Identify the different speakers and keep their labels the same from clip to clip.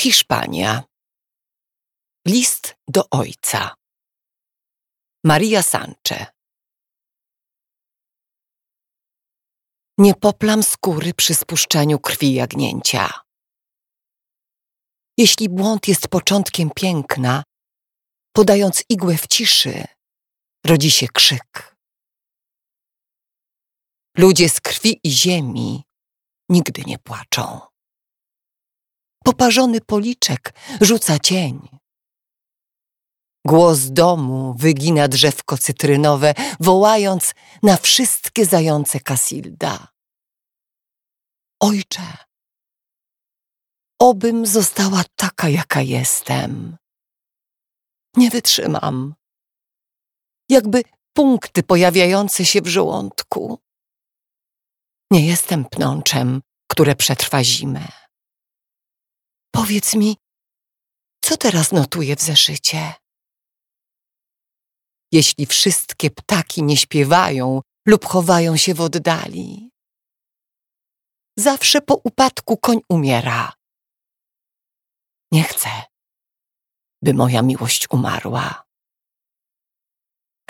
Speaker 1: Hiszpania. List do ojca. Maria Sanche. Nie poplam skóry przy spuszczaniu krwi jagnięcia. Jeśli błąd jest początkiem piękna, podając igłę w ciszy, rodzi się krzyk. Ludzie z krwi i ziemi nigdy nie płaczą. Poparzony policzek rzuca cień. Głos domu wygina drzewko cytrynowe, wołając na wszystkie zające Kasilda. Ojcze, obym została taka, jaka jestem. Nie wytrzymam. Jakby punkty pojawiające się w żołądku. Nie jestem pnączem, które przetrwa zimę. Powiedz mi, co teraz notuję w zeszycie? Jeśli wszystkie ptaki nie śpiewają lub chowają się w oddali. Zawsze po upadku koń umiera. Nie chcę, by moja miłość umarła.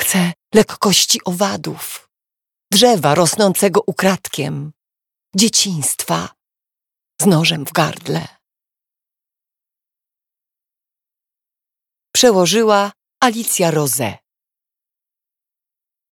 Speaker 1: Chcę lekkości owadów, drzewa rosnącego ukradkiem, dzieciństwa z nożem w gardle. Przełożyła Alicja Rose.